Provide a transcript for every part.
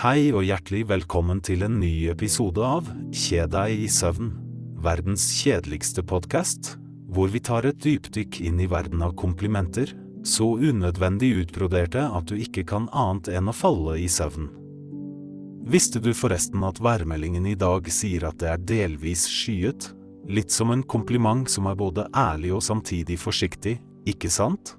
Hei og hjertelig velkommen til en ny episode av Kjed deg i søvn, verdens kjedeligste podkast, hvor vi tar et dypdykk inn i verden av komplimenter, så unødvendig utbroderte at du ikke kan annet enn å falle i søvn. Visste du forresten at værmeldingen i dag sier at det er delvis skyet? Litt som en kompliment som er både ærlig og samtidig forsiktig, ikke sant?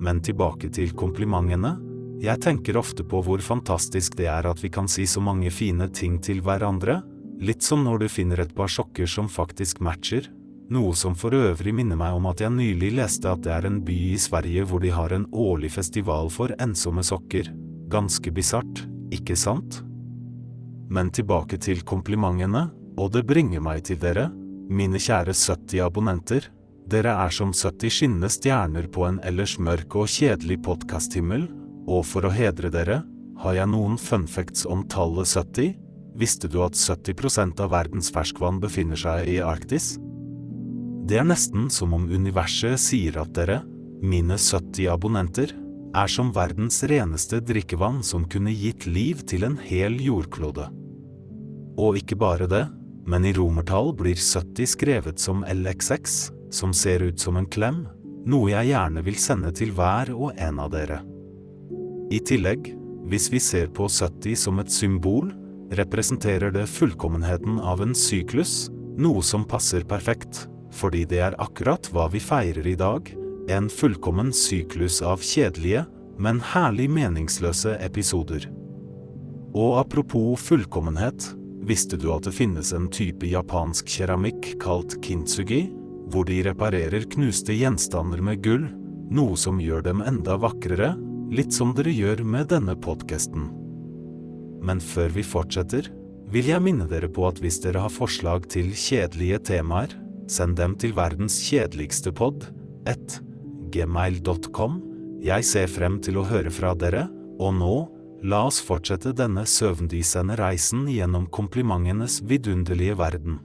Men tilbake til komplimentene. Jeg tenker ofte på hvor fantastisk det er at vi kan si så mange fine ting til hverandre, litt som når du finner et par sokker som faktisk matcher, noe som for øvrig minner meg om at jeg nylig leste at det er en by i Sverige hvor de har en årlig festival for ensomme sokker. Ganske bisart, ikke sant? Men tilbake til komplimentene, og det bringer meg til dere, mine kjære 70 abonnenter. Dere er som 70 skinnende stjerner på en ellers mørk og kjedelig podkasthimmel, og for å hedre dere, har jeg noen funfacts om tallet 70. Visste du at 70% av verdens ferskvann befinner seg i Arktis? Det er nesten som om universet sier at dere, mine 70 abonnenter, er som verdens reneste drikkevann som kunne gitt liv til en hel jordklode. Og ikke bare det, men i romertall blir 70 skrevet som LXX, som ser ut som en klem, noe jeg gjerne vil sende til hver og en av dere. I tillegg, hvis vi ser på 70 som et symbol, representerer det fullkommenheten av en syklus, noe som passer perfekt, fordi det er akkurat hva vi feirer i dag, en fullkommen syklus av kjedelige, men herlig meningsløse episoder. Og apropos fullkommenhet, visste du at det finnes en type japansk keramikk kalt kintsugi, hvor de reparerer knuste gjenstander med gull, noe som gjør dem enda vakrere, litt som dere gjør med denne podkasten. Men før vi fortsetter, vil jeg minne dere på at hvis dere har forslag til kjedelige temaer, send dem til verdens kjedeligste pod, 1 gmail.com. Jeg ser frem til å høre fra dere, og nå, la oss fortsette denne søvndysende reisen gjennom komplimentenes vidunderlige verden.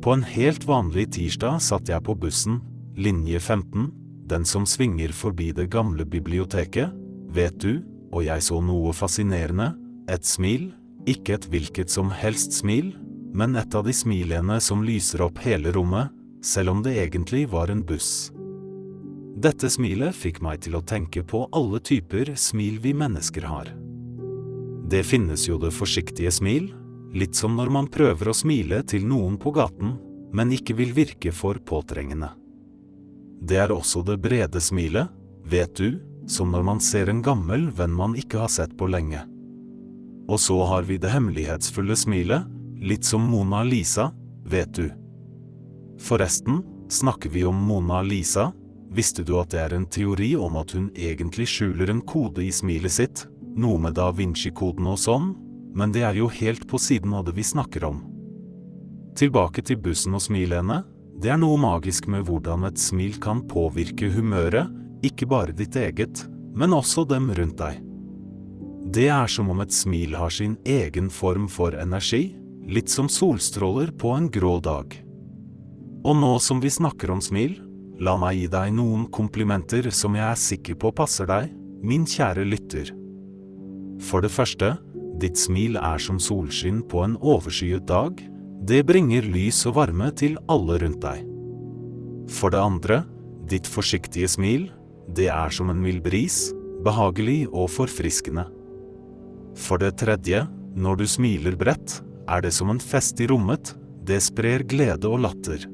På en helt vanlig tirsdag satt jeg på bussen, linje 15, den som svinger forbi det gamle biblioteket, vet du, og jeg så noe fascinerende, et smil, ikke et hvilket som helst smil, men et av de smilene som lyser opp hele rommet, selv om det egentlig var en buss. Dette smilet fikk meg til å tenke på alle typer smil vi mennesker har. Det finnes jo det forsiktige smil, litt som når man prøver å smile til noen på gaten, men ikke vil virke for påtrengende. Det er også det brede smilet, vet du, som når man ser en gammel venn man ikke har sett på lenge. Og så har vi det hemmelighetsfulle smilet, Litt som Mona Lisa, vet du. Forresten, snakker vi om Mona Lisa, visste du at det er en teori om at hun egentlig skjuler en kode i smilet sitt, noe med da Vinci-koden og sånn, men det er jo helt på siden av det vi snakker om. Tilbake til bussen og smilene, det er noe magisk med hvordan et smil kan påvirke humøret, ikke bare ditt eget, men også dem rundt deg. Det er som om et smil har sin egen form for energi, litt som solstråler på en grå dag. Og nå som vi snakker om smil, la meg gi deg noen komplimenter som jeg er sikker på passer deg, min kjære lytter. For det første, ditt smil er som solskinn på en overskyet dag, det bringer lys og varme til alle rundt deg. For det andre, ditt forsiktige smil, det er som en mild bris, behagelig og forfriskende. For det tredje, når du smiler bredt, er det som en fest i rommet, det sprer glede og latter.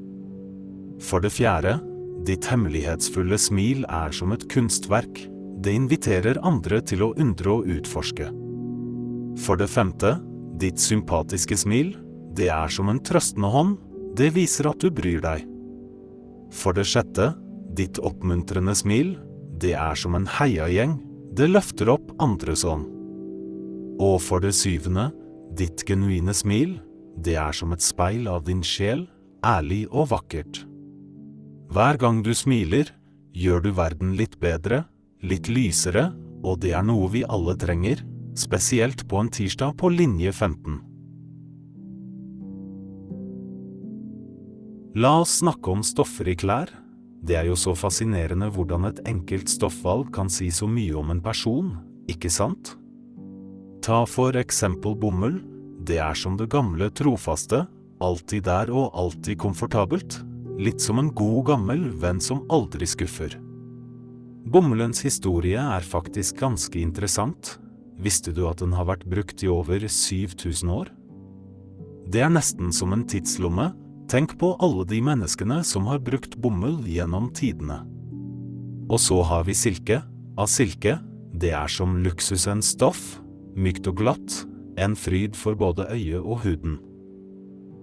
For det fjerde, ditt hemmelighetsfulle smil er som et kunstverk, det inviterer andre til å undre og utforske. For det femte, ditt sympatiske smil, det er som en trøstende hånd, det viser at du bryr deg. For det sjette, ditt oppmuntrende smil, det er som en heiagjeng, det løfter opp andres ånd. Og for det syvende, Ditt genuine smil, det er som et speil av din sjel, ærlig og vakkert. Hver gang du smiler, gjør du verden litt bedre, litt lysere, og det er noe vi alle trenger, spesielt på en tirsdag på linje 15. La oss snakke om stoffer i klær. Det er jo så fascinerende hvordan et enkelt stoffvalg kan si så mye om en person, ikke sant? Ta for eksempel bomull. Det er som det gamle trofaste, alltid der og alltid komfortabelt. Litt som en god gammel venn som aldri skuffer. Bomullens historie er faktisk ganske interessant. Visste du at den har vært brukt i over 7000 år? Det er nesten som en tidslomme. Tenk på alle de menneskene som har brukt bomull gjennom tidene. Og så har vi silke. Av silke, det er som luksusens stoff. Mykt og glatt. En fryd for både øyet og huden.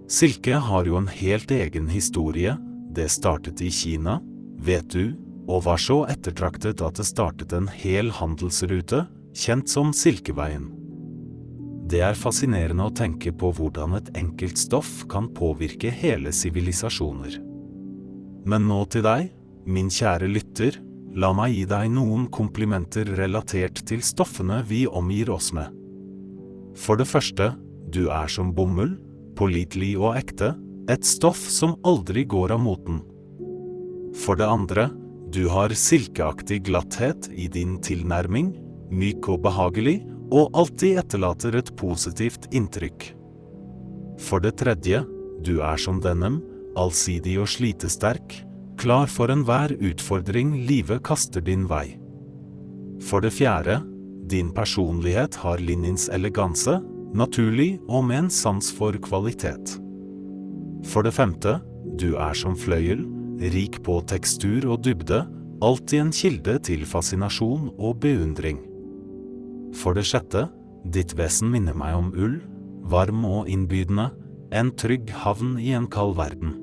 Silke har jo en helt egen historie. Det startet i Kina, vet du, og var så ettertraktet at det startet en hel handelsrute, kjent som Silkeveien. Det er fascinerende å tenke på hvordan et enkelt stoff kan påvirke hele sivilisasjoner. Men nå til deg, min kjære lytter, la meg gi deg noen komplimenter relatert til stoffene vi omgir oss med. For det første, du er som bomull, pålitelig og ekte, et stoff som aldri går av moten. For det andre, du har silkeaktig glatthet i din tilnærming, myk og behagelig, og alltid etterlater et positivt inntrykk. For det tredje, du er som denim, allsidig og slitesterk, klar for enhver utfordring livet kaster din vei. For det fjerde, din personlighet har linjens eleganse, naturlig og med en sans for kvalitet. For det femte, du er som fløyel, rik på tekstur og dybde, alltid en kilde til fascinasjon og beundring. For det sjette, ditt vesen minner meg om ull, varm og innbydende, en trygg havn i en kald verden.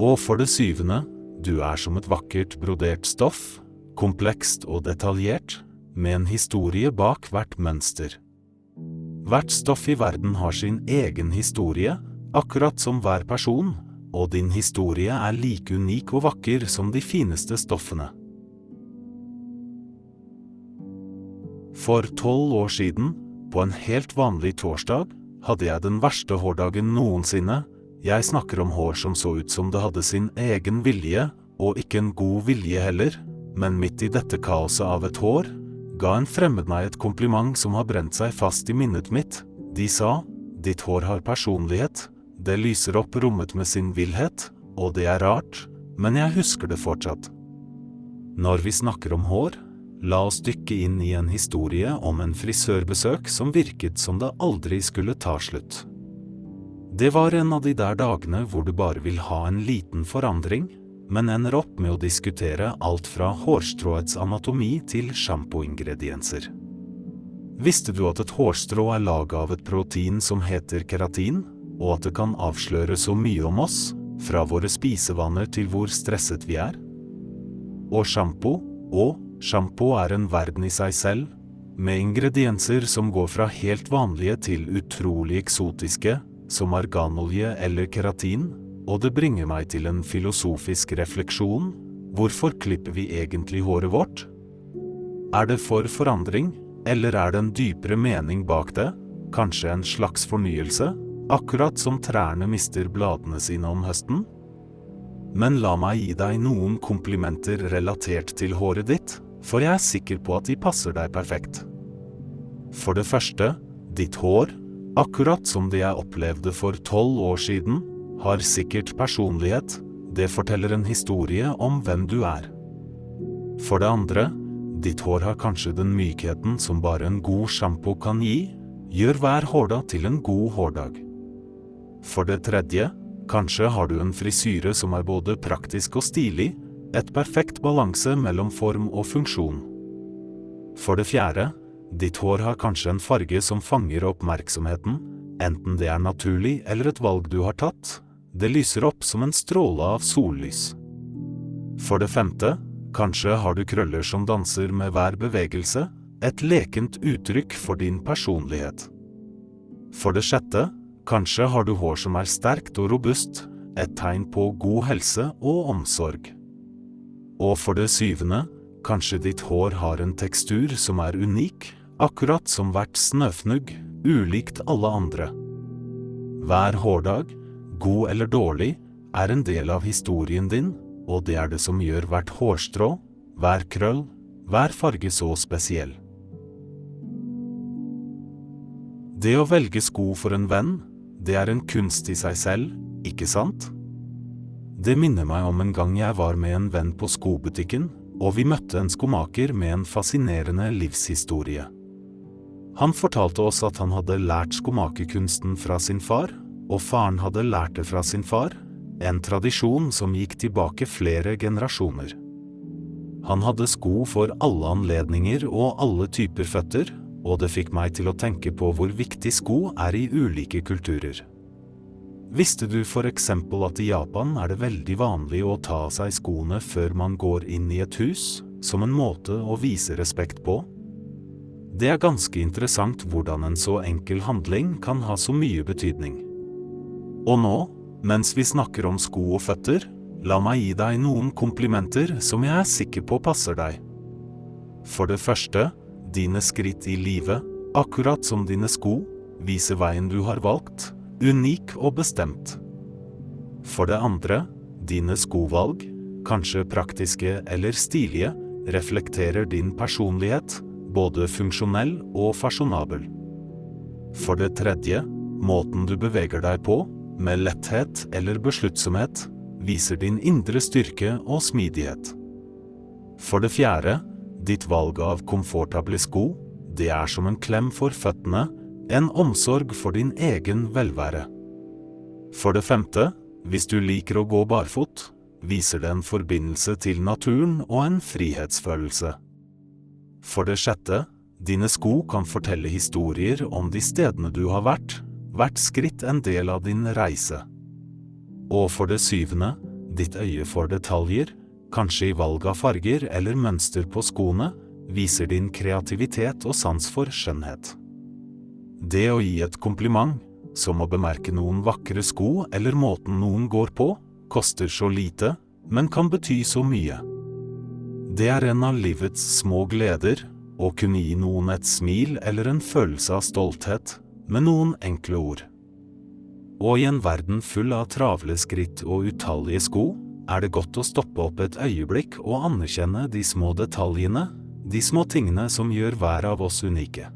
Og for det syvende, du er som et vakkert brodert stoff, komplekst og detaljert, med en historie bak hvert mønster. Hvert stoff i verden har sin egen historie, akkurat som hver person, og din historie er like unik og vakker som de fineste stoffene. For tolv år siden, på en helt vanlig torsdag, hadde jeg den verste hårdagen noensinne. Jeg snakker om hår som så ut som det hadde sin egen vilje, og ikke en god vilje heller, men midt i dette kaoset av et hår, ga en fremmed meg et kompliment som har brent seg fast i minnet mitt. De sa, ditt hår har personlighet, det lyser opp rommet med sin villhet, og det er rart, men jeg husker det fortsatt. Når vi snakker om hår, la oss dykke inn i en historie om en frisørbesøk som virket som det aldri skulle ta slutt. Det var en av de der dagene hvor du bare vil ha en liten forandring, men ender opp med å diskutere alt fra hårstråets anatomi til sjampoingredienser. Visste du at et hårstrå er laget av et protein som heter keratin, og at det kan avsløre så mye om oss, fra våre spisevaner til hvor stresset vi er. Og sjampo, og sjampo er en verden i seg selv, med ingredienser som går fra helt vanlige til utrolig eksotiske, som arganolje eller keratin, og det bringer meg til en filosofisk refleksjon, hvorfor klipper vi egentlig håret vårt? Er det for forandring, eller er det en dypere mening bak det, kanskje en slags fornyelse? akkurat som trærne mister bladene sine om høsten? Men la meg gi deg noen komplimenter relatert til håret ditt, for jeg er sikker på at de passer deg perfekt. For det første, ditt hår, akkurat som det jeg opplevde for tolv år siden, har sikkert personlighet, det forteller en historie om hvem du er. For det andre, ditt hår har kanskje den mykheten som bare en god sjampo kan gi, gjør hver hårdag til en god hårdag. For det tredje, kanskje har du en frisyre som er både praktisk og stilig, et perfekt balanse mellom form og funksjon. For det fjerde, ditt hår har kanskje en farge som fanger oppmerksomheten, enten det er naturlig eller et valg du har tatt, det lyser opp som en stråle av sollys. For det femte, kanskje har du krøller som danser med hver bevegelse, et lekent uttrykk for din personlighet. For det sjette, Kanskje har du hår som er sterkt og robust, et tegn på god helse og omsorg. Og for det syvende, kanskje ditt hår har en tekstur som er unik, akkurat som hvert snøfnugg, ulikt alle andre. Hver hårdag, god eller dårlig, er en del av historien din, og det er det som gjør hvert hårstrå, hver krøll, hver farge så spesiell. Det å velge sko for en venn, det er en kunst i seg selv, ikke sant? Det minner meg om en gang jeg var med en venn på skobutikken, og vi møtte en skomaker med en fascinerende livshistorie. Han fortalte oss at han hadde lært skomakerkunsten fra sin far, og faren hadde lært det fra sin far, en tradisjon som gikk tilbake flere generasjoner. Han hadde sko for alle anledninger og alle typer føtter, og det fikk meg til å tenke på hvor viktig sko er i ulike kulturer. Visste du for eksempel at i Japan er det veldig vanlig å ta av seg skoene før man går inn i et hus, som en måte å vise respekt på? Det er ganske interessant hvordan en så enkel handling kan ha så mye betydning. Og nå, mens vi snakker om sko og føtter, la meg gi deg noen komplimenter som jeg er sikker på passer deg. For det første, Dine skritt i livet, akkurat som dine sko, viser veien du har valgt, unik og bestemt. For det andre, dine skovalg, kanskje praktiske eller stilige, reflekterer din personlighet, både funksjonell og fasjonabel. For det tredje, måten du beveger deg på, med letthet eller besluttsomhet, viser din indre styrke og smidighet. For det fjerde, Ditt valg av komfortable sko, det er som en klem for føttene, en omsorg for din egen velvære. For det femte, hvis du liker å gå barfot, viser det en forbindelse til naturen og en frihetsfølelse. For det sjette, dine sko kan fortelle historier om de stedene du har vært, hvert skritt en del av din reise. Og for det syvende, ditt øye for detaljer, kanskje i valg av farger eller mønster på skoene, viser din kreativitet og sans for skjønnhet. Det å gi et kompliment, som å bemerke noen vakre sko eller måten noen går på, koster så lite, men kan bety så mye. Det er en av livets små gleder, å kunne gi noen et smil eller en følelse av stolthet, med noen enkle ord. Og i en verden full av travle skritt og utallige sko, er det godt å stoppe opp et øyeblikk og anerkjenne de små detaljene, de små tingene som gjør hver av oss unike.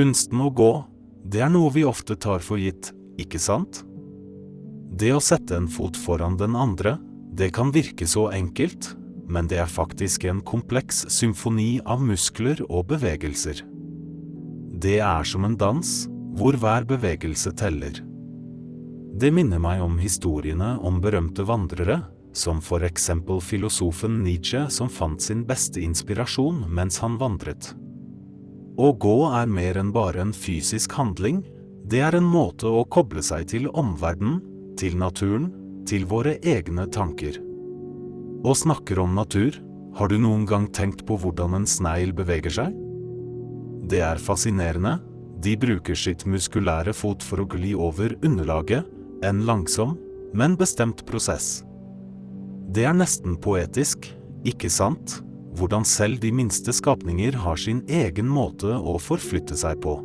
Kunsten å gå, det er noe vi ofte tar for gitt, ikke sant? Det å sette en fot foran den andre, det kan virke så enkelt, men det er faktisk en kompleks symfoni av muskler og bevegelser. Det er som en dans, hvor hver bevegelse teller. Det minner meg om historiene om berømte vandrere, som for eksempel filosofen Nietzsche som fant sin beste inspirasjon mens han vandret. Å gå er mer enn bare en fysisk handling, det er en måte å koble seg til omverdenen, til naturen, til våre egne tanker. Og snakker om natur, har du noen gang tenkt på hvordan en snegl beveger seg? Det er fascinerende, de bruker sitt muskulære fot for å gli over underlaget, en langsom, men bestemt prosess. Det er nesten poetisk, ikke sant, hvordan selv de minste skapninger har sin egen måte å forflytte seg på.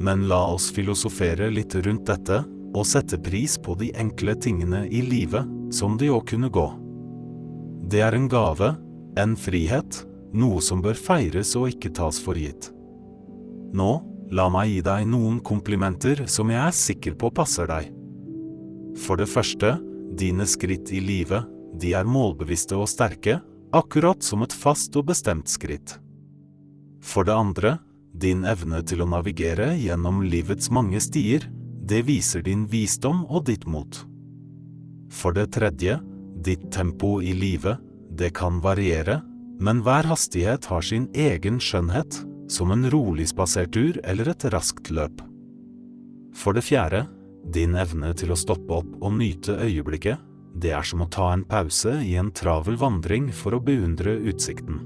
Men la oss filosofere litt rundt dette, og sette pris på de enkle tingene i livet, som de å kunne gå. Det er en gave, en frihet, noe som bør feires og ikke tas for gitt. Nå, la meg gi deg noen komplimenter som jeg er sikker på passer deg. For det første, dine skritt i livet, de er målbevisste og sterke, akkurat som et fast og bestemt skritt. For det andre, din evne til å navigere gjennom livets mange stier, det viser din visdom og ditt mot. For det tredje, ditt tempo i livet, det kan variere, men hver hastighet har sin egen skjønnhet, som en rolig spasertur eller et raskt løp. For det fjerde, din evne til å stoppe opp og nyte øyeblikket, det er som å ta en pause i en travel vandring for å beundre utsikten.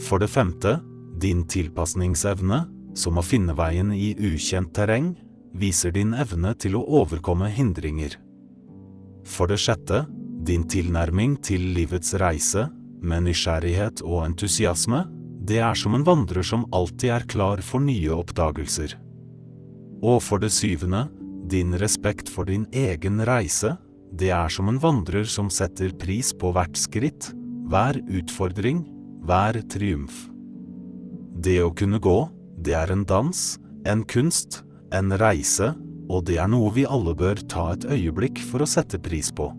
For det femte, din tilpasningsevne, som å finne veien i ukjent terreng, viser din evne til å overkomme hindringer. For det sjette, din tilnærming til livets reise, med nysgjerrighet og entusiasme, det er som en vandrer som alltid er klar for nye oppdagelser. Og for det syvende, din respekt for din egen reise, det er som en vandrer som setter pris på hvert skritt, hver utfordring, hver triumf. Det å kunne gå, det er en dans, en kunst, en reise, og det er noe vi alle bør ta et øyeblikk for å sette pris på.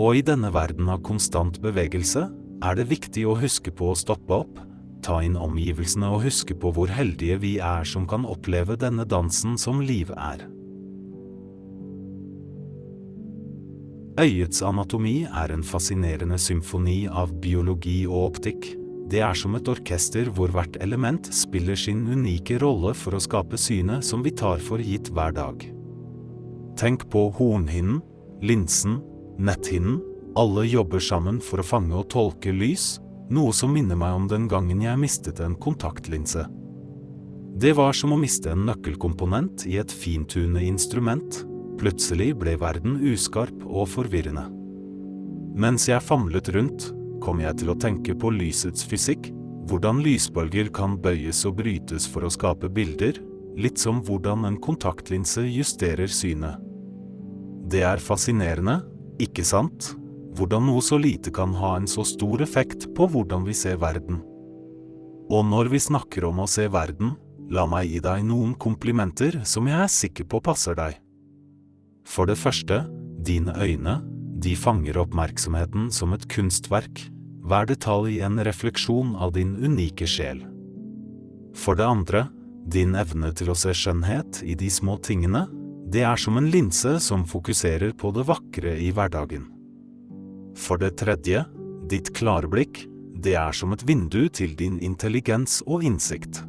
Og i denne verden av konstant bevegelse er det viktig å huske på å stoppe opp, ta inn omgivelsene og huske på hvor heldige vi er som kan oppleve denne dansen som livet er. Øyets anatomi er en fascinerende symfoni av biologi og optikk. Det er som et orkester hvor hvert element spiller sin unike rolle for å skape synet som vi tar for gitt hver dag. Tenk på hornhinnen, linsen, netthinnen. Alle jobber sammen for å fange og tolke lys, noe som minner meg om den gangen jeg mistet en kontaktlinse. Det var som å miste en nøkkelkomponent i et fintunet instrument. Plutselig ble verden uskarp og forvirrende. Mens jeg famlet rundt, kom jeg til å tenke på lysets fysikk, hvordan lysbølger kan bøyes og brytes for å skape bilder, litt som hvordan en kontaktlinse justerer synet. Det er fascinerende, ikke sant? Hvordan noe så lite kan ha en så stor effekt på hvordan vi ser verden. Og når vi snakker om å se verden, la meg gi deg noen komplimenter som jeg er sikker på passer deg. For det første, dine øyne, de fanger oppmerksomheten som et kunstverk, hver detalj en refleksjon av din unike sjel. For det andre, din evne til å se skjønnhet i de små tingene, det er som en linse som fokuserer på det vakre i hverdagen. For det tredje, ditt klarblikk, det er som et vindu til din intelligens og innsikt.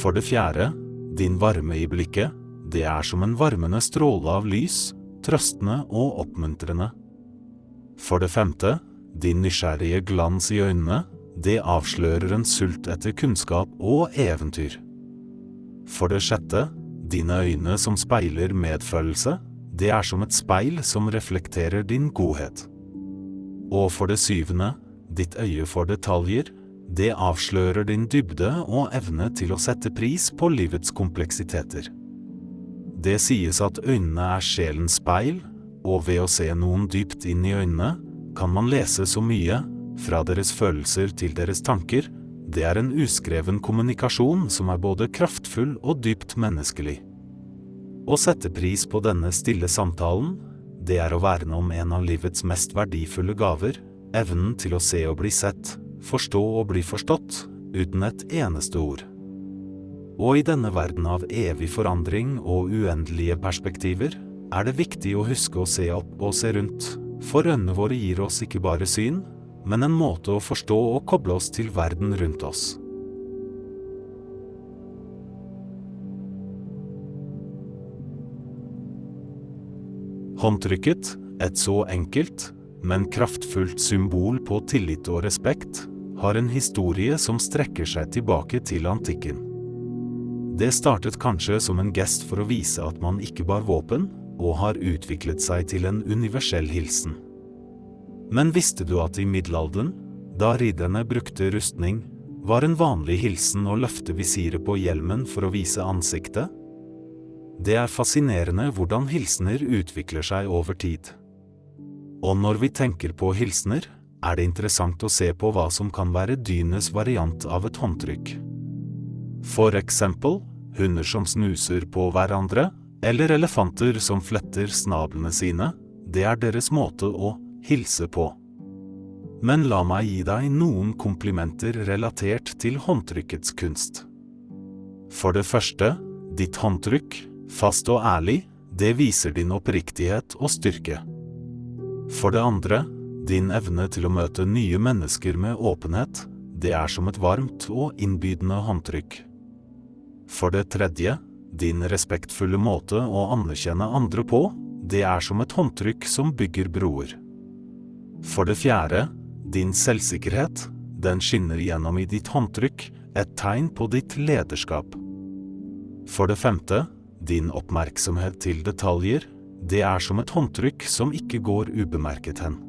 For det fjerde, din varme i blikket, det er som en varmende stråle av lys, trøstende og oppmuntrende. For det femte, din nysgjerrige glans i øynene, det avslører en sult etter kunnskap og eventyr. For det sjette, dine øyne som speiler medfølelse, det er som et speil som reflekterer din godhet. Og for det syvende, ditt øye for detaljer, det avslører din dybde og evne til å sette pris på livets kompleksiteter. Det sies at øynene er sjelens speil, og ved å se noen dypt inn i øynene, kan man lese så mye, fra deres følelser til deres tanker, det er en uskreven kommunikasjon som er både kraftfull og dypt menneskelig. Å sette pris på denne stille samtalen, det er å verne om en av livets mest verdifulle gaver, evnen til å se og bli sett, forstå og bli forstått, uten et eneste ord. Og i denne verden av evig forandring og uendelige perspektiver, er det viktig å huske å se opp og se rundt, for øynene våre gir oss ikke bare syn, men en måte å forstå og koble oss til verden rundt oss. Håndtrykket, et så enkelt, men kraftfullt symbol på tillit og respekt, har en historie som strekker seg tilbake til antikken. Det startet kanskje som en gest for å vise at man ikke bar våpen, og har utviklet seg til en universell hilsen. Men visste du at i middelalderen, da ridderne brukte rustning, var en vanlig hilsen å løfte visiret på hjelmen for å vise ansiktet? Det er fascinerende hvordan hilsener utvikler seg over tid. Og når vi tenker på hilsener, er det interessant å se på hva som kan være dynes variant av et håndtrykk. For eksempel hunder som snuser på hverandre, eller elefanter som fletter snablene sine, det er deres måte å hilse på. Men la meg gi deg noen komplimenter relatert til håndtrykkets kunst. For det første, ditt håndtrykk, fast og ærlig, det viser din oppriktighet og styrke. For det andre, din evne til å møte nye mennesker med åpenhet, det er som et varmt og innbydende håndtrykk. For det tredje, din respektfulle måte å anerkjenne andre på, det er som et håndtrykk som bygger broer. For det fjerde, din selvsikkerhet, den skinner gjennom i ditt håndtrykk, et tegn på ditt lederskap. For det femte, din oppmerksomhet til detaljer, det er som et håndtrykk som ikke går ubemerket hen.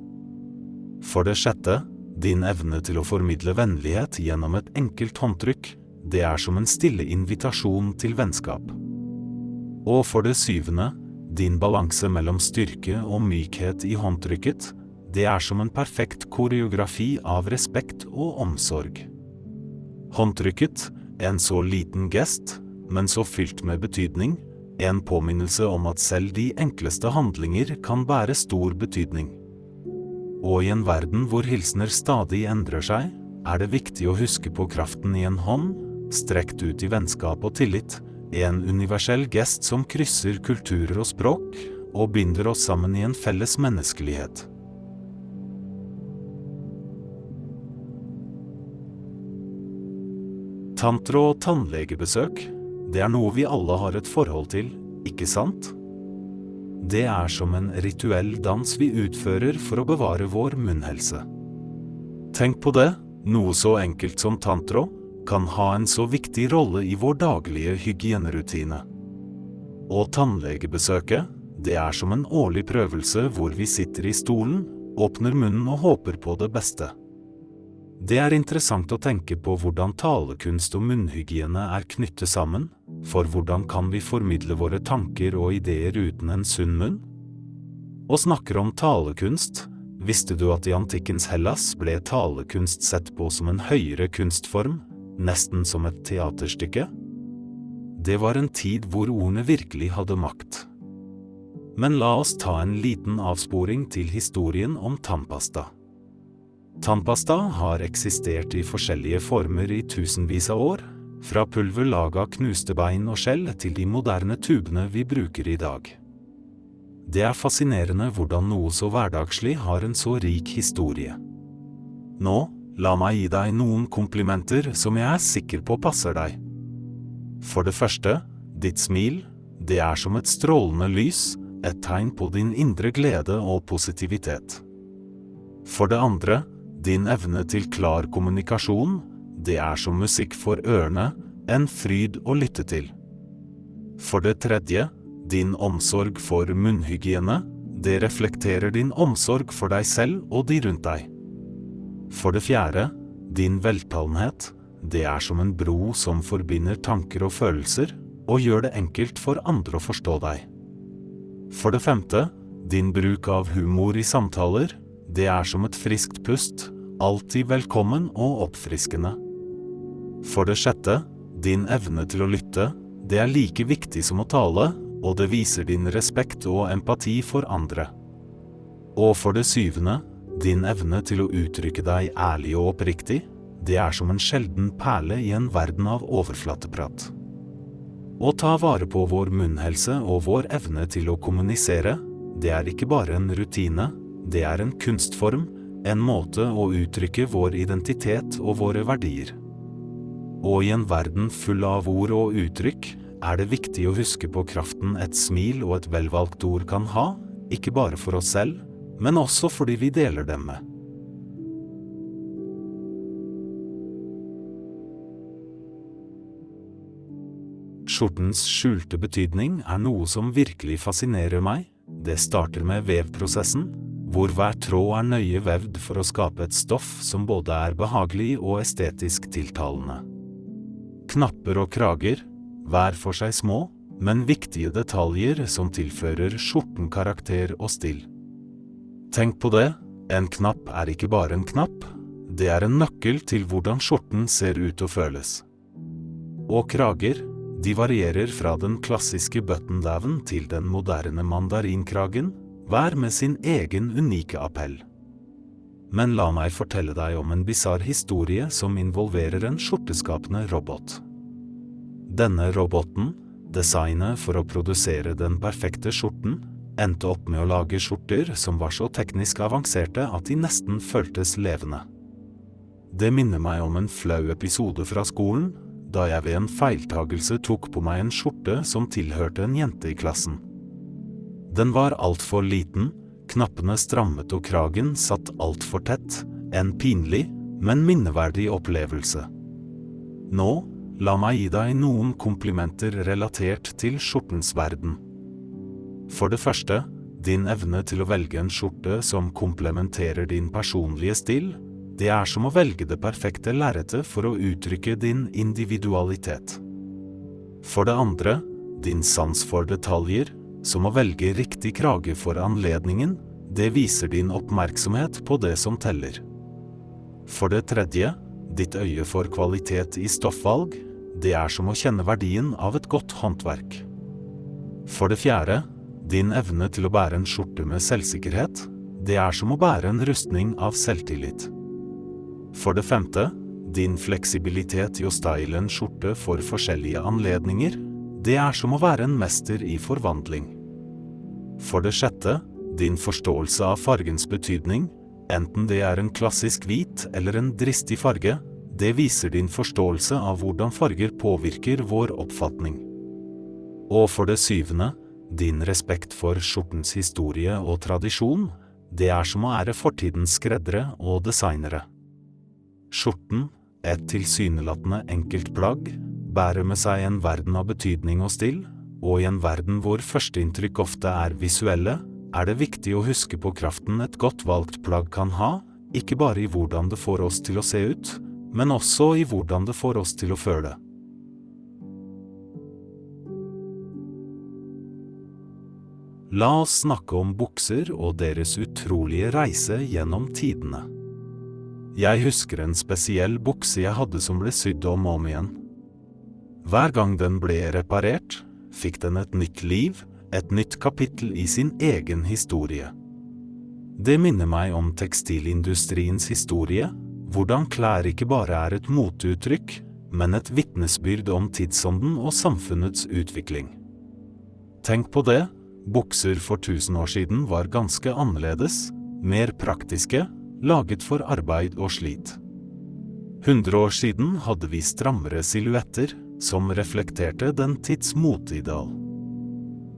For det sjette, din evne til å formidle vennlighet gjennom et enkelt håndtrykk, det er som en stille invitasjon til vennskap. Og for det syvende, din balanse mellom styrke og mykhet i håndtrykket, det er som en perfekt koreografi av respekt og omsorg. Håndtrykket, en så liten gest, men så fylt med betydning, en påminnelse om at selv de enkleste handlinger kan bære stor betydning. Og i en verden hvor hilsener stadig endrer seg, er det viktig å huske på kraften i en hånd, strekt ut i vennskap og tillit, en universell gest som krysser kulturer og språk, og binder oss sammen i en felles menneskelighet. Tantra og tannlegebesøk, det er noe vi alle har et forhold til, ikke sant? Det er som en rituell dans vi utfører for å bevare vår munnhelse. Tenk på det, noe så enkelt som tantro kan ha en så viktig rolle i vår daglige hygienerutine. Og tannlegebesøket, det er som en årlig prøvelse hvor vi sitter i stolen, åpner munnen og håper på det beste. Det er interessant å tenke på hvordan talekunst og munnhygiene er knyttet sammen, for hvordan kan vi formidle våre tanker og ideer uten en sunn munn? Og snakker om talekunst, visste du at i antikkens Hellas ble talekunst sett på som en høyere kunstform, nesten som et teaterstykke? Det var en tid hvor ordene virkelig hadde makt. Men la oss ta en liten avsporing til historien om tannpasta. Tannpasta har eksistert i forskjellige former i tusenvis av år, fra pulver laga knuste bein og skjell til de moderne tubene vi bruker i dag. Det er fascinerende hvordan noe så hverdagslig har en så rik historie. Nå, la meg gi deg noen komplimenter som jeg er sikker på passer deg. For det første, ditt smil, det er som et strålende lys, et tegn på din indre glede og positivitet. For det andre, din evne til klar kommunikasjon, det er som musikk for ørene, en fryd å lytte til. For det tredje, din omsorg for munnhygiene, det reflekterer din omsorg for deg selv og de rundt deg. For det fjerde, din veltalenhet, det er som en bro som forbinder tanker og følelser, og gjør det enkelt for andre å forstå deg. For det femte, din bruk av humor i samtaler, det er som et friskt pust, alltid velkommen og oppfriskende. For det sjette, din evne til å lytte, det er like viktig som å tale, og det viser din respekt og empati for andre. Og for det syvende, din evne til å uttrykke deg ærlig og oppriktig, det er som en sjelden perle i en verden av overflateprat. Å ta vare på vår munnhelse og vår evne til å kommunisere, det er ikke bare en rutine, det er en kunstform, en måte å uttrykke vår identitet og våre verdier. Og i en verden full av ord og uttrykk er det viktig å huske på kraften et smil og et velvalgt ord kan ha, ikke bare for oss selv, men også fordi vi deler dem med. Skjortens skjulte betydning er noe som virkelig fascinerer meg. Det starter med vevprosessen, hvor hver tråd er nøye vevd for å skape et stoff som både er behagelig og estetisk tiltalende. Knapper og krager, hver for seg små, men viktige detaljer som tilfører skjorten karakter og stil. Tenk på det, en knapp er ikke bare en knapp, det er en nøkkel til hvordan skjorten ser ut og føles. Og krager, de varierer fra den klassiske button-down til den moderne mandarinkragen, hver med sin egen unike appell. Men la meg fortelle deg om en bisarr historie som involverer en skjorteskapende robot. Denne roboten, designet for å produsere den perfekte skjorten, endte opp med å lage skjorter som var så teknisk avanserte at de nesten føltes levende. Det minner meg om en flau episode fra skolen, da jeg ved en feiltagelse tok på meg en skjorte som tilhørte en jente i klassen. Den var altfor liten, knappene strammet og kragen satt altfor tett, en pinlig, men minneverdig opplevelse. Nå, la meg gi deg noen komplimenter relatert til skjortens verden. For det første, din evne til å velge en skjorte som komplementerer din personlige stil, det er som å velge det perfekte lerretet for å uttrykke din individualitet. For det andre, din sans for detaljer, som å velge riktig krage for anledningen, det viser din oppmerksomhet på det som teller. For det tredje, ditt øye for kvalitet i stoffvalg, det er som å kjenne verdien av et godt håndverk. For det fjerde, din evne til å bære en skjorte med selvsikkerhet, det er som å bære en rustning av selvtillit. For det femte, din fleksibilitet i å style en skjorte for forskjellige anledninger, det er som å være en mester i forvandling. For det sjette, din forståelse av fargens betydning, enten det er en klassisk hvit eller en dristig farge, det viser din forståelse av hvordan farger påvirker vår oppfatning. Og for det syvende, din respekt for skjortens historie og tradisjon, det er som å ære fortidens skreddere og designere. Skjorten, et tilsynelatende enkelt plagg, bærer med seg en verden av betydning og still, og i en verden hvor førsteinntrykk ofte er visuelle, er det viktig å huske på kraften et godt valgt plagg kan ha, ikke bare i hvordan det får oss til å se ut, men også i hvordan det får oss til å føle. La oss snakke om bukser og deres utrolige reise gjennom tidene. Jeg husker en spesiell bukse jeg hadde som ble sydd om og om igjen. Hver gang den ble reparert, fikk den et nytt liv, et nytt kapittel i sin egen historie. Det minner meg om tekstilindustriens historie, hvordan klær ikke bare er et moteuttrykk, men et vitnesbyrd om tidsånden og samfunnets utvikling. Tenk på det, Bukser for 1000 år siden var ganske annerledes, mer praktiske, laget for arbeid og slit. 100 år siden hadde vi strammere silhuetter, som reflekterte den tids moteideal.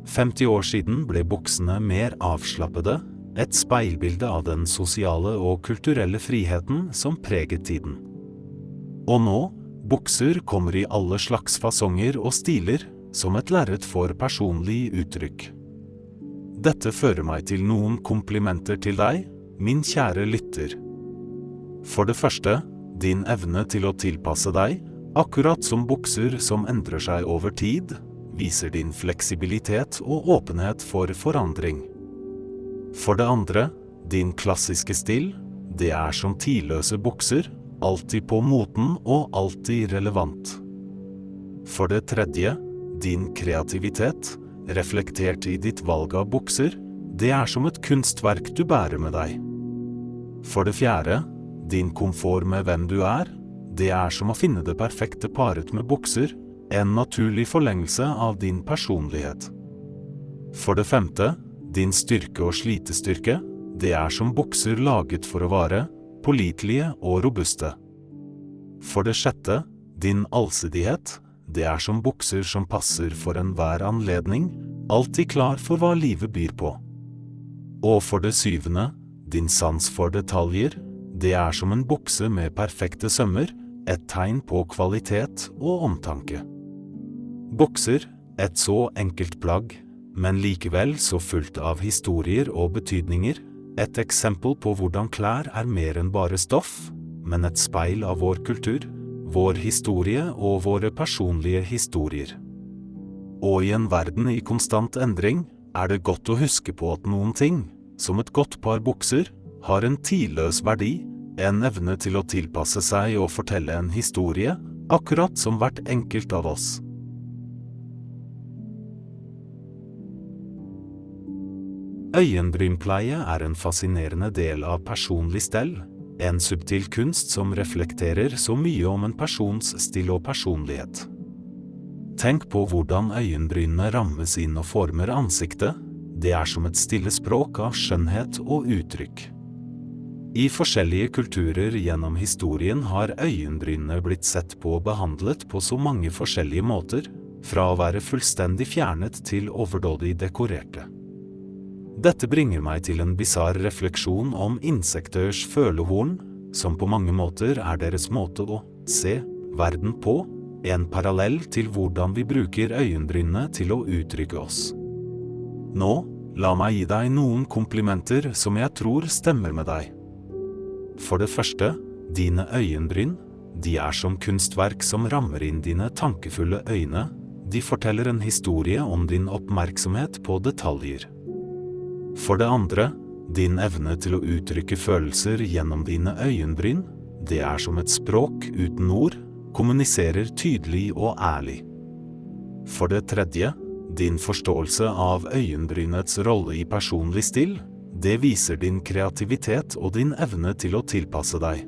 50 år siden ble buksene mer avslappede, et speilbilde av den sosiale og kulturelle friheten som preget tiden. Og nå, bukser kommer i alle slags fasonger og stiler, som et lerret for personlig uttrykk. Dette fører meg til noen komplimenter til deg, min kjære lytter. For det første, din evne til å tilpasse deg, akkurat som bukser som endrer seg over tid, viser din fleksibilitet og åpenhet for forandring. For det andre, din klassiske stil, det er som tidløse bukser, alltid på moten og alltid relevant. For det tredje, din kreativitet, reflektert i ditt valg av bukser, det er som et kunstverk du bærer med deg. For det fjerde, din komfort med hvem du er, det er som å finne det perfekte paret med bukser, en naturlig forlengelse av din personlighet. For det femte, din styrke og slitestyrke, det er som bukser laget for å vare, pålitelige og robuste. For det sjette, din allsidighet, det er som bukser som passer for enhver anledning, alltid klar for hva livet byr på. Og for det syvende, din sans for detaljer, det er som en bukse med perfekte sømmer, et tegn på kvalitet og omtanke. Bukser, et så enkelt plagg, men likevel så fullt av historier og betydninger, et eksempel på hvordan klær er mer enn bare stoff, men et speil av vår kultur, vår historie og våre personlige historier. Og i en verden i konstant endring er det godt å huske på at noen ting, som et godt par bukser, har en tidløs verdi, en evne til å tilpasse seg og fortelle en historie, akkurat som hvert enkelt av oss. Øyenbrynpleie er en fascinerende del av personlig stell, en subtil kunst som reflekterer så mye om en persons stil og personlighet. Tenk på hvordan øyenbrynene rammes inn og former ansiktet. Det er som et stille språk av skjønnhet og uttrykk. I forskjellige kulturer gjennom historien har øyenbrynene blitt sett på og behandlet på så mange forskjellige måter, fra å være fullstendig fjernet til overdådig dekorerte. Dette bringer meg til en bisarr refleksjon om insekters følehorn, som på mange måter er deres måte å se verden på, en parallell til hvordan vi bruker øyenbrynene til å uttrykke oss. Nå, la meg gi deg noen komplimenter som jeg tror stemmer med deg. For det første, dine øyenbryn, de er som kunstverk som rammer inn dine tankefulle øyne, De forteller en historie om din oppmerksomhet på detaljer. For det andre, din evne til å uttrykke følelser gjennom dine øyenbryn, det er som et språk uten ord, kommuniserer tydelig og ærlig. For det tredje, din forståelse av øyenbrynets rolle i personlig still, det viser din kreativitet og din evne til å tilpasse deg.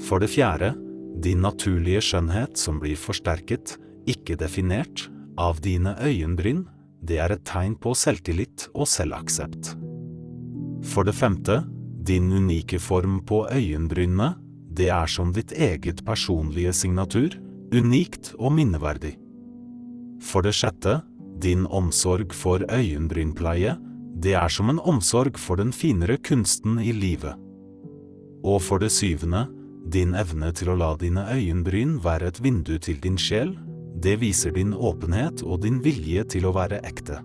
For det fjerde, din naturlige skjønnhet som blir forsterket, ikke definert, av dine øyenbryn, det er et tegn på selvtillit og selvaksept. For det femte, din unike form på øyenbrynene, det er som ditt eget personlige signatur, unikt og minneverdig. For det sjette, din omsorg for øyenbrynpleie, det er som en omsorg for den finere kunsten i livet. Og for det syvende, din evne til å la dine øyenbryn være et vindu til din sjel, det viser din åpenhet og din vilje til å være ekte.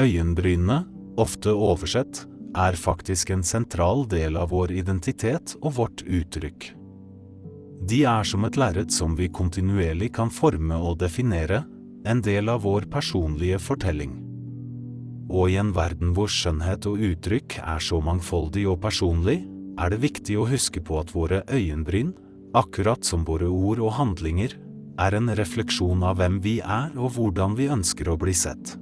Øyenbrynene, ofte oversett, er faktisk en sentral del av vår identitet og vårt uttrykk. De er som et lerret som vi kontinuerlig kan forme og definere, en del av vår personlige fortelling. Og i en verden hvor skjønnhet og uttrykk er så mangfoldig og personlig, er det viktig å huske på at våre øyenbryn, akkurat som våre ord og handlinger, er en refleksjon av hvem vi er og hvordan vi ønsker å bli sett.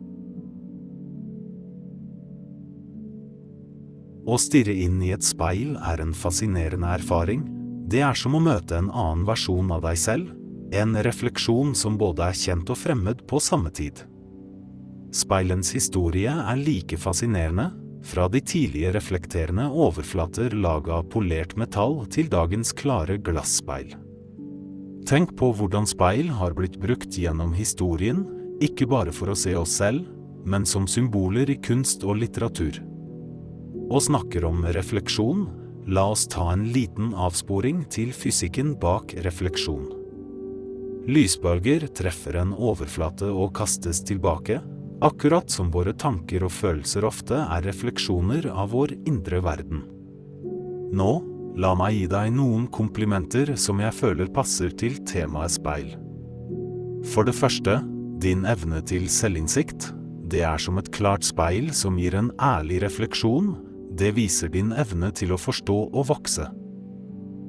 Å stirre inn i et speil er en fascinerende erfaring. Det er som å møte en annen versjon av deg selv, en refleksjon som både er kjent og fremmed på samme tid. Speilens historie er like fascinerende, fra de tidlige reflekterende overflater laga av polert metall til dagens klare glasspeil. Tenk på hvordan speil har blitt brukt gjennom historien, ikke bare for å se oss selv, men som symboler i kunst og litteratur. Og snakker om refleksjon, la oss ta en liten avsporing til fysikken bak refleksjon. Lysbølger treffer en overflate og kastes tilbake, akkurat som våre tanker og følelser ofte er refleksjoner av vår indre verden. Nå La meg gi deg noen komplimenter som jeg føler passer til temaet speil. For det første, din evne til selvinnsikt. Det er som et klart speil som gir en ærlig refleksjon, det viser din evne til å forstå og vokse.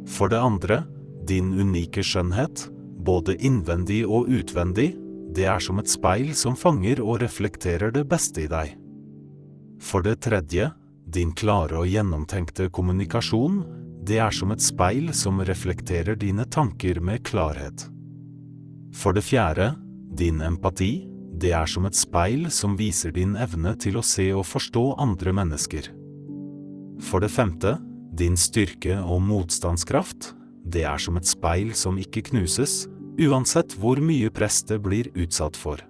For det andre, din unike skjønnhet, både innvendig og utvendig, det er som et speil som fanger og reflekterer det beste i deg. For det tredje, din klare og gjennomtenkte kommunikasjon, det er som et speil som reflekterer dine tanker med klarhet. For det fjerde, din empati, det er som et speil som viser din evne til å se og forstå andre mennesker. For det femte, din styrke og motstandskraft, det er som et speil som ikke knuses, uansett hvor mye press det blir utsatt for.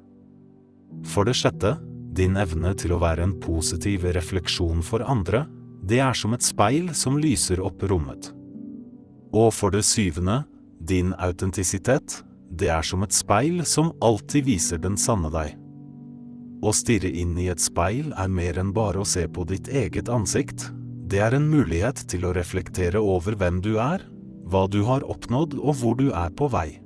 For det sjette, din evne til å være en positiv refleksjon for andre, det er som et speil som lyser opp rommet. Og for det syvende, din autentisitet, det er som et speil som alltid viser den sanne deg. Å stirre inn i et speil er mer enn bare å se på ditt eget ansikt, det er en mulighet til å reflektere over hvem du er, hva du har oppnådd og hvor du er på vei.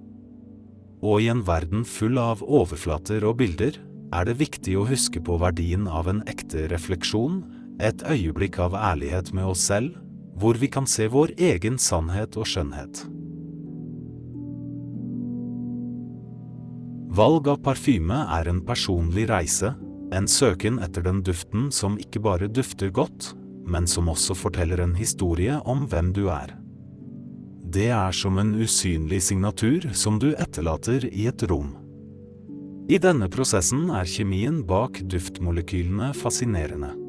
Og i en verden full av overflater og bilder, er det viktig å huske på verdien av en ekte refleksjon, et øyeblikk av ærlighet med oss selv, hvor vi kan se vår egen sannhet og skjønnhet. Valg av parfyme er en personlig reise, en søken etter den duften som ikke bare dufter godt, men som også forteller en historie om hvem du er. Det er som en usynlig signatur som du etterlater i et rom. I denne prosessen er kjemien bak duftmolekylene fascinerende.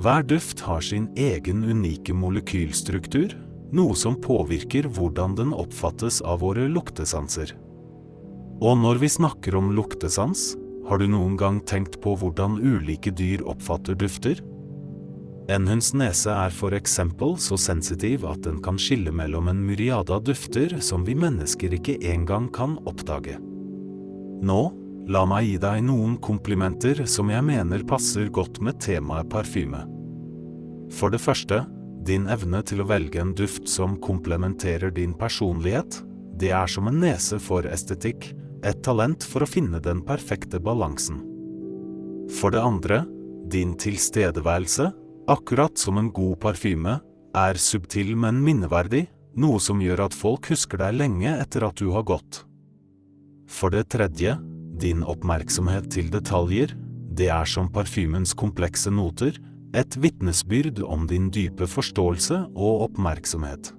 Hver duft har sin egen unike molekylstruktur, noe som påvirker hvordan den oppfattes av våre luktesanser. Og når vi snakker om luktesans, har du noen gang tenkt på hvordan ulike dyr oppfatter dufter? En hunds nese er for eksempel så sensitiv at den kan skille mellom en myriade av dufter som vi mennesker ikke engang kan oppdage. Nå La meg gi deg noen komplimenter som jeg mener passer godt med temaet parfyme. For det første, din evne til å velge en duft som komplementerer din personlighet. Det er som en nese for estetikk, et talent for å finne den perfekte balansen. For det andre, din tilstedeværelse, akkurat som en god parfyme, er subtil, men minneverdig, noe som gjør at folk husker deg lenge etter at du har gått. For det tredje, din oppmerksomhet til detaljer, det er som parfymens komplekse noter, et vitnesbyrd om din dype forståelse og oppmerksomhet.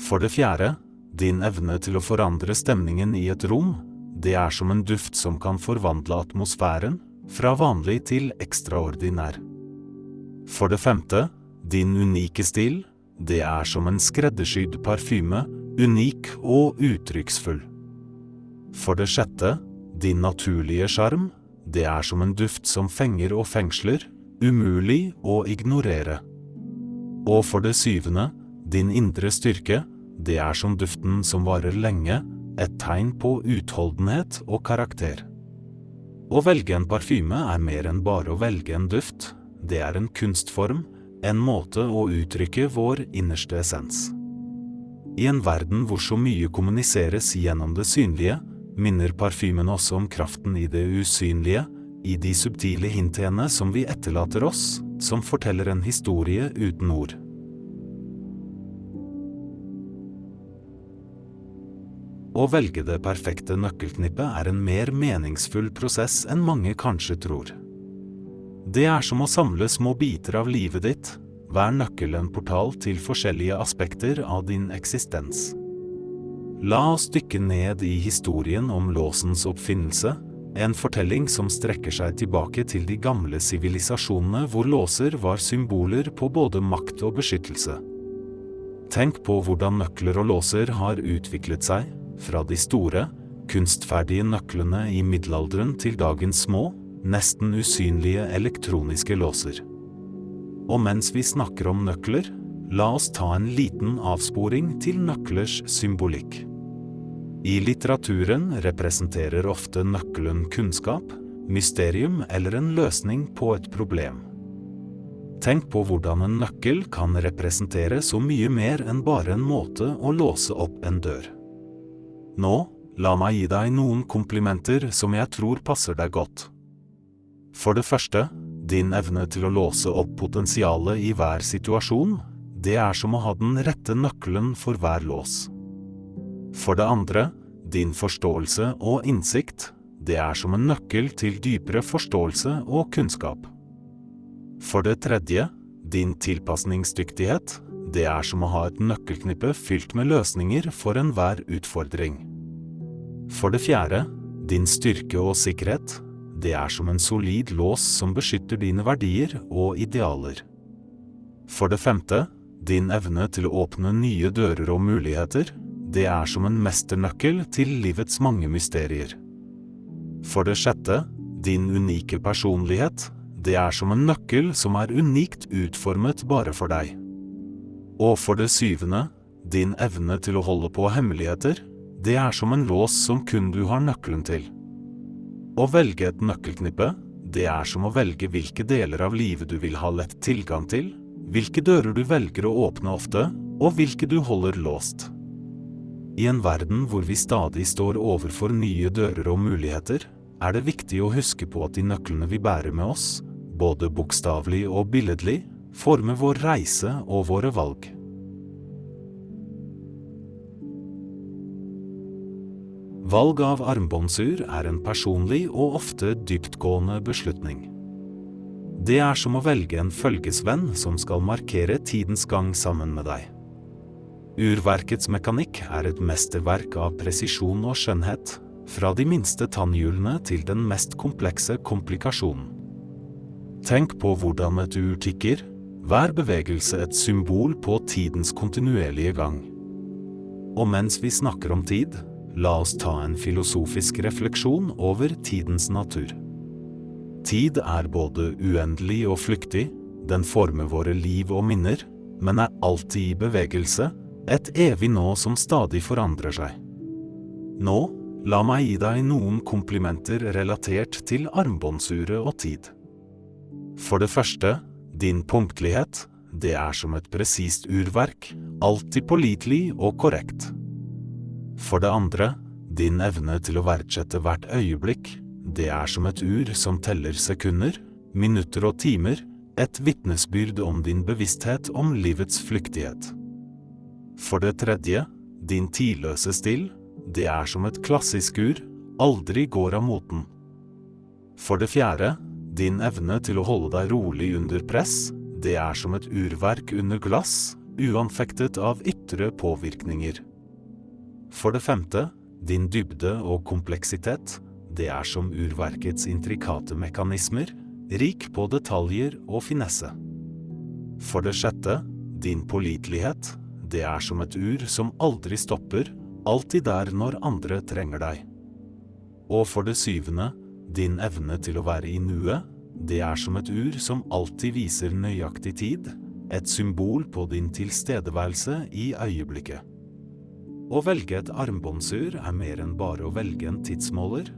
For det fjerde, din evne til å forandre stemningen i et rom, det er som en duft som kan forvandle atmosfæren, fra vanlig til ekstraordinær. For det femte, din unike stil, det er som en skreddersydd parfyme, unik og uttrykksfull. For det sjette, din naturlige sjarm, det er som en duft som fenger og fengsler, umulig å ignorere. Og for det syvende, din indre styrke, det er som duften som varer lenge, et tegn på utholdenhet og karakter. Å velge en parfyme er mer enn bare å velge en duft, det er en kunstform, en måte å uttrykke vår innerste essens. I en verden hvor så mye kommuniseres gjennom det synlige, minner parfymen også om kraften i det usynlige, i de subtile hintene som vi etterlater oss, som forteller en historie uten ord. Å velge det perfekte nøkkelknippet er en mer meningsfull prosess enn mange kanskje tror. Det er som å samle små biter av livet ditt, hver nøkkel en portal til forskjellige aspekter av din eksistens. La oss dykke ned i historien om låsens oppfinnelse, en fortelling som strekker seg tilbake til de gamle sivilisasjonene hvor låser var symboler på både makt og beskyttelse. Tenk på hvordan nøkler og låser har utviklet seg, fra de store, kunstferdige nøklene i middelalderen til dagens små, nesten usynlige elektroniske låser. Og mens vi snakker om nøkler, la oss ta en liten avsporing til nøklers symbolikk. I litteraturen representerer ofte nøkkelen kunnskap, mysterium eller en løsning på et problem. Tenk på hvordan en nøkkel kan representere så mye mer enn bare en måte å låse opp en dør. Nå, la meg gi deg noen komplimenter som jeg tror passer deg godt. For det første, din evne til å låse opp potensialet i hver situasjon, det er som å ha den rette nøkkelen for hver lås. For det andre, din forståelse og innsikt, det er som en nøkkel til dypere forståelse og kunnskap. For det tredje, din tilpasningsdyktighet, det er som å ha et nøkkelknippe fylt med løsninger for enhver utfordring. For det fjerde, din styrke og sikkerhet, det er som en solid lås som beskytter dine verdier og idealer. For det femte, din evne til å åpne nye dører og muligheter, det er som en mesternøkkel til livets mange mysterier. For det sjette, din unike personlighet, det er som en nøkkel som er unikt utformet bare for deg. Og for det syvende, din evne til å holde på hemmeligheter, det er som en lås som kun du har nøkkelen til. Å velge et nøkkelknippe, det er som å velge hvilke deler av livet du vil ha lett tilgang til, hvilke dører du velger å åpne ofte, og hvilke du holder låst. I en verden hvor vi stadig står overfor nye dører og muligheter, er det viktig å huske på at de nøklene vi bærer med oss, både bokstavelig og billedlig, former vår reise og våre valg. Valg av armbåndsur er en personlig og ofte dyptgående beslutning. Det er som å velge en følgesvenn som skal markere tidens gang sammen med deg. Urverkets mekanikk er et mesterverk av presisjon og skjønnhet, fra de minste tannhjulene til den mest komplekse komplikasjonen. Tenk på hvordan et ur tikker, hver bevegelse et symbol på tidens kontinuerlige gang. Og mens vi snakker om tid, la oss ta en filosofisk refleksjon over tidens natur. Tid er både uendelig og flyktig, den former våre liv og minner, men er alltid i bevegelse, et evig nå som stadig forandrer seg. Nå, la meg gi deg noen komplimenter relatert til armbåndsuret og tid. For det første, din punktlighet, det er som et presist urverk, alltid pålitelig og korrekt. For det andre, din evne til å verdsette hvert øyeblikk, det er som et ur som teller sekunder, minutter og timer, et vitnesbyrd om din bevissthet om livets flyktighet. For det tredje, din tidløse still, det er som et klassisk ur, aldri går av moten. For det fjerde, din evne til å holde deg rolig under press, det er som et urverk under glass, uanfektet av ytre påvirkninger. For det femte, din dybde og kompleksitet, det er som urverkets intrikate mekanismer, rik på detaljer og finesse. For det sjette, din pålitelighet, det er som et ur som aldri stopper, alltid der når andre trenger deg. Og for det syvende, din evne til å være i nuet, det er som et ur som alltid viser nøyaktig tid, et symbol på din tilstedeværelse i øyeblikket. Å velge et armbåndsur er mer enn bare å velge en tidsmåler.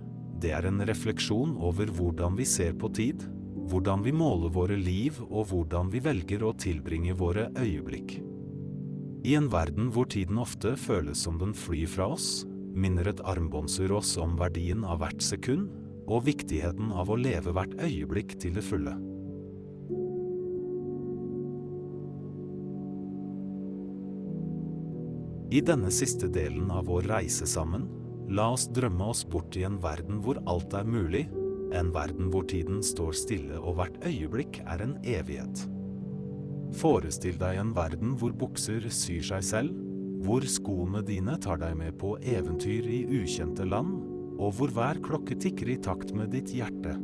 Det er en refleksjon over hvordan vi ser på tid, hvordan vi måler våre liv og hvordan vi velger å tilbringe våre øyeblikk. I en verden hvor tiden ofte føles som den flyr fra oss, minner et armbåndsur oss om verdien av hvert sekund og viktigheten av å leve hvert øyeblikk til det fulle. I denne siste delen av vår reise sammen, la oss drømme oss bort i en verden hvor alt er mulig, en verden hvor tiden står stille og hvert øyeblikk er en evighet. Forestill deg en verden hvor bukser syr seg selv, hvor skoene dine tar deg med på eventyr i ukjente land, og hvor hver klokke tikker i takt med ditt hjerte.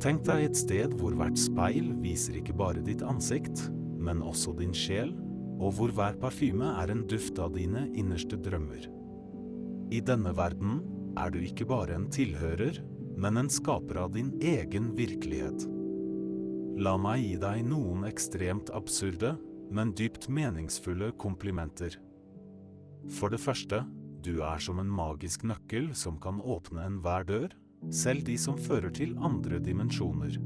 Tenk deg et sted hvor hvert speil viser ikke bare ditt ansikt, men også din sjel, og hvor hver parfyme er en duft av dine innerste drømmer. I denne verden er du ikke bare en tilhører, men en skaper av din egen virkelighet. La meg gi deg noen ekstremt absurde, men dypt meningsfulle komplimenter. For det første, du er som en magisk nøkkel som kan åpne enhver dør, selv de som fører til andre dimensjoner.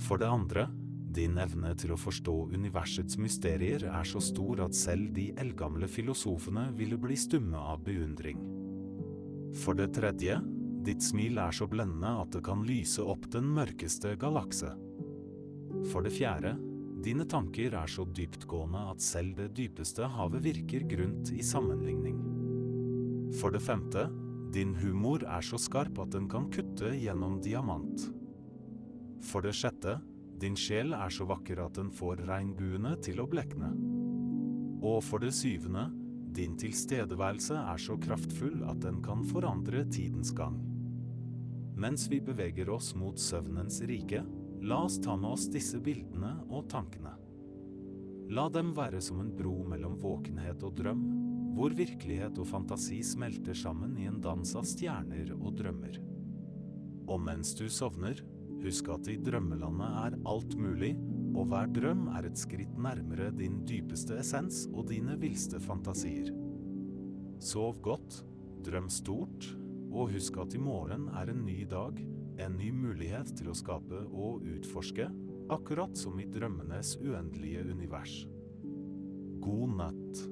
For det andre, din evne til å forstå universets mysterier er så stor at selv de eldgamle filosofene ville bli stumme av beundring. For det tredje, ditt smil er så blendende at det kan lyse opp den mørkeste galakse. For det fjerde, dine tanker er så dyptgående at selv det dypeste havet virker grunt i sammenligning. For det femte, din humor er så skarp at den kan kutte gjennom diamant. For det sjette, din sjel er så vakker at den får regnbuene til å blekne. Og for det syvende, din tilstedeværelse er så kraftfull at den kan forandre tidens gang. Mens vi beveger oss mot søvnens rike, la oss ta med oss disse bildene og tankene. La dem være som en bro mellom våkenhet og drøm, hvor virkelighet og fantasi smelter sammen i en dans av stjerner og drømmer. Og mens du sovner, Husk at i drømmelandet er alt mulig, og hver drøm er et skritt nærmere din dypeste essens og dine villste fantasier. Sov godt, drøm stort, og husk at i morgen er en ny dag, en ny mulighet til å skape og utforske, akkurat som i drømmenes uendelige univers. God natt.